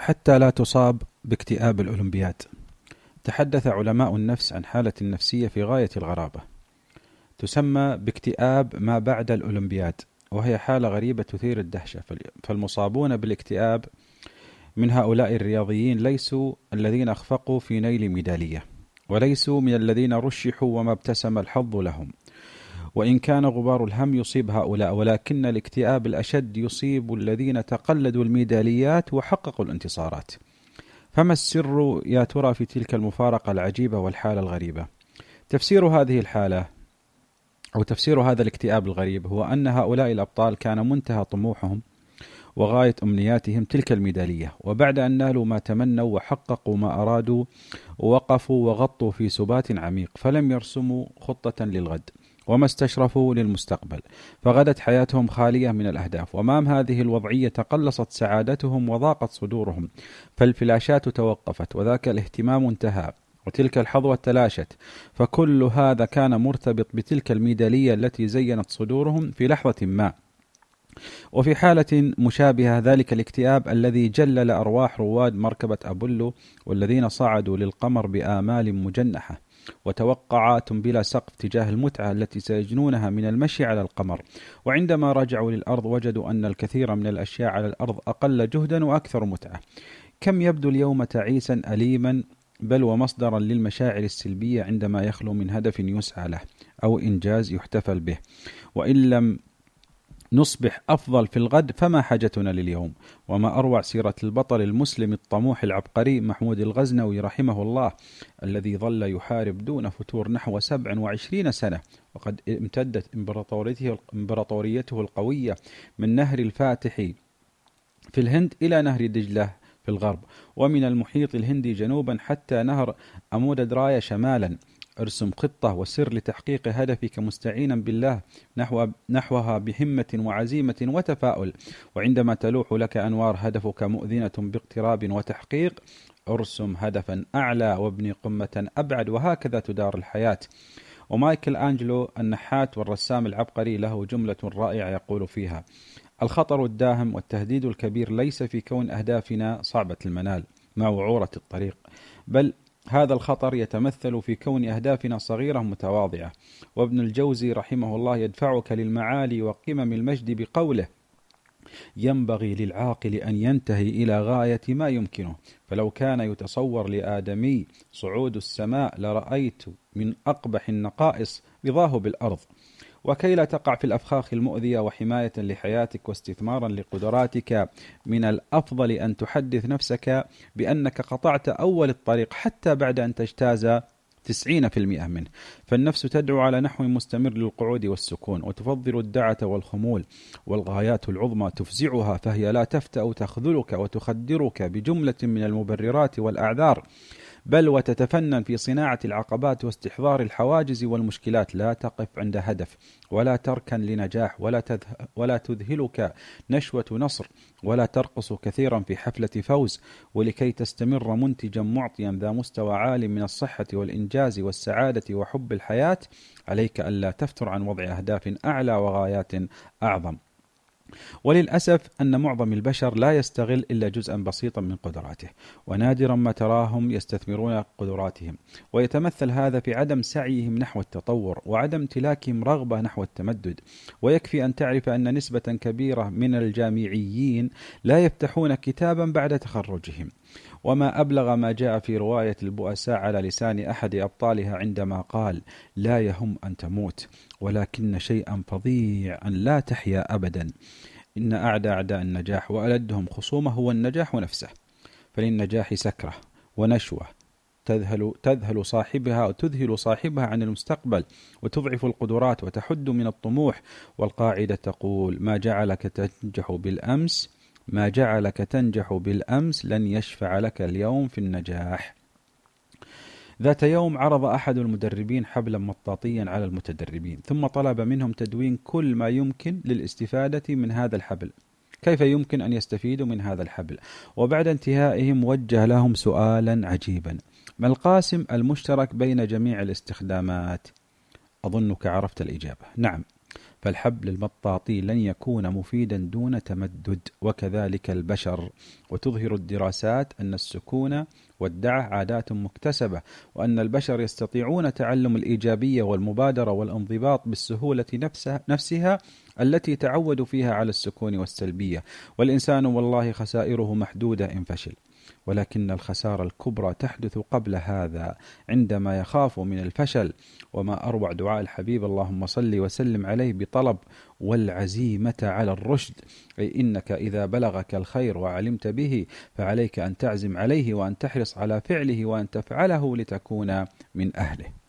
حتى لا تصاب باكتئاب الأولمبياد. تحدث علماء النفس عن حالة نفسية في غاية الغرابة. تسمى باكتئاب ما بعد الأولمبياد وهي حالة غريبة تثير الدهشة. فالمصابون بالاكتئاب من هؤلاء الرياضيين ليسوا الذين أخفقوا في نيل ميدالية وليسوا من الذين رشحوا وما ابتسم الحظ لهم. وإن كان غبار الهم يصيب هؤلاء ولكن الاكتئاب الأشد يصيب الذين تقلدوا الميداليات وحققوا الانتصارات. فما السر يا ترى في تلك المفارقة العجيبة والحالة الغريبة؟ تفسير هذه الحالة أو تفسير هذا الاكتئاب الغريب هو أن هؤلاء الأبطال كان منتهى طموحهم وغاية أمنياتهم تلك الميدالية. وبعد أن نالوا ما تمنوا وحققوا ما أرادوا وقفوا وغطوا في سبات عميق فلم يرسموا خطة للغد. وما استشرفوا للمستقبل فغدت حياتهم خالية من الأهداف. وأمام هذه الوضعية تقلصت سعادتهم وضاقت صدورهم فالفلاشات توقفت وذاك الاهتمام انتهى وتلك الحظوة تلاشت فكل هذا كان مرتبط بتلك الميدالية التي زينت صدورهم في لحظة ما. وفي حالة مشابهة ذلك الاكتئاب الذي جلل أرواح رواد مركبة أبولو والذين صعدوا للقمر بآمال مجنحة. وتوقعات بلا سقف تجاه المتعة التي سيجنونها من المشي على القمر. وعندما رجعوا للأرض وجدوا أن الكثير من الأشياء على الأرض أقل جهدا وأكثر متعة. كم يبدو اليوم تعيسا أليما بل ومصدرا للمشاعر السلبية عندما يخلو من هدف يسعى له أو إنجاز يحتفل به. وإن لم نصبح أفضل في الغد فما حاجتنا لليوم. وما أروع سيرة البطل المسلم الطموح العبقري محمود الغزنوي رحمه الله الذي ظل يحارب دون فتور نحو 27 سنة. وقد امتدت إمبراطوريته, إمبراطوريته القوية من نهر الفاتح في الهند إلى نهر دجلة في الغرب. ومن المحيط الهندي جنوبا حتى نهر أمود درايا شمالا. ارسم خطة وسر لتحقيق هدفك مستعينا بالله نحو نحوها بهمة وعزيمة وتفاؤل. وعندما تلوح لك أنوار هدفك مؤذنة باقتراب وتحقيق ارسم هدفا أعلى وابني قمة أبعد وهكذا تدار الحياة. ومايكل أنجلو النحات والرسام العبقري له جملة رائعة يقول فيها الخطر الداهم والتهديد الكبير ليس في كون أهدافنا صعبة المنال مع وعورة الطريق بل هذا الخطر يتمثل في كون أهدافنا صغيرة متواضعة. وابن الجوزي رحمه الله يدفعك للمعالي وقمم المجد بقوله ينبغي للعاقل أن ينتهي إلى غاية ما يمكنه. فلو كان يتصور لآدمي صعود السماء لرأيت من أقبح النقائص رضاه بالأرض. وكي لا تقع في الأفخاخ المؤذية وحماية لحياتك واستثمارا لقدراتك من الأفضل أن تحدث نفسك بأنك قطعت أول الطريق حتى بعد أن تجتاز 90% منه. فالنفس تدعو على نحو مستمر للقعود والسكون وتفضل الدعة والخمول والغايات العظمى تفزعها فهي لا تفتأ تخذلك وتخدرك بجملة من المبررات والأعذار. بل وتتفنن في صناعة العقبات واستحضار الحواجز والمشكلات. لا تقف عند هدف ولا تركن لنجاح ولا, ولا تذهلك نشوة نصر ولا ترقص كثيرا في حفلة فوز. ولكي تستمر منتجا معطيا ذا مستوى عالي من الصحة والإنجاز والسعادة وحب الحياة عليك ألا تفتر عن وضع أهداف أعلى وغايات أعظم. وللأسف أن معظم البشر لا يستغل إلا جزءا بسيطا من قدراته ونادرا ما تراهم يستثمرون قدراتهم. ويتمثل هذا في عدم سعيهم نحو التطور وعدم امتلاكهم رغبة نحو التمدد. ويكفي أن تعرف أن نسبة كبيرة من الجامعيين لا يفتحون كتابا بعد تخرجهم. وما أبلغ ما جاء في رواية البؤساء على لسان أحد أبطالها عندما قال لا يهم أن تموت ولكن شيئا فظيعا لا تحيا أبدا. إن أعدى أعداء النجاح وألدهم خصومه هو النجاح نفسه فللنجاح سكرة ونشوة تذهل تذهل صاحبها وتذهل صاحبها عن المستقبل وتضعف القدرات وتحد من الطموح والقاعدة تقول ما جعلك تنجح بالأمس ما جعلك تنجح بالأمس لن يشفع لك اليوم في النجاح. ذات يوم عرض أحد المدربين حبلا مطاطيا على المتدربين ثم طلب منهم تدوين كل ما يمكن للاستفادة من هذا الحبل. كيف يمكن أن يستفيدوا من هذا الحبل؟ وبعد انتهائهم وجه لهم سؤالا عجيبا. ما القاسم المشترك بين جميع الاستخدامات؟ أظنك عرفت الإجابة. نعم. فالحبل المطاطي لن يكون مفيدا دون تمدد وكذلك البشر. وتظهر الدراسات أن السكون والدعة عادات مكتسبة وأن البشر يستطيعون تعلم الإيجابية والمبادرة والانضباط بالسهولة نفسها, نفسها التي تعودوا فيها على السكون والسلبية. والإنسان والله خسائره محدودة إن فشل. ولكن الخسارة الكبرى تحدث قبل هذا عندما يخاف من الفشل. وما أروع دعاء الحبيب اللهم صل وسلم عليه بطلب والعزيمة على الرشد. أي إنك إذا بلغك الخير وعلمت به فعليك أن تعزم عليه وأن تحرص على فعله وأن تفعله لتكون من أهله.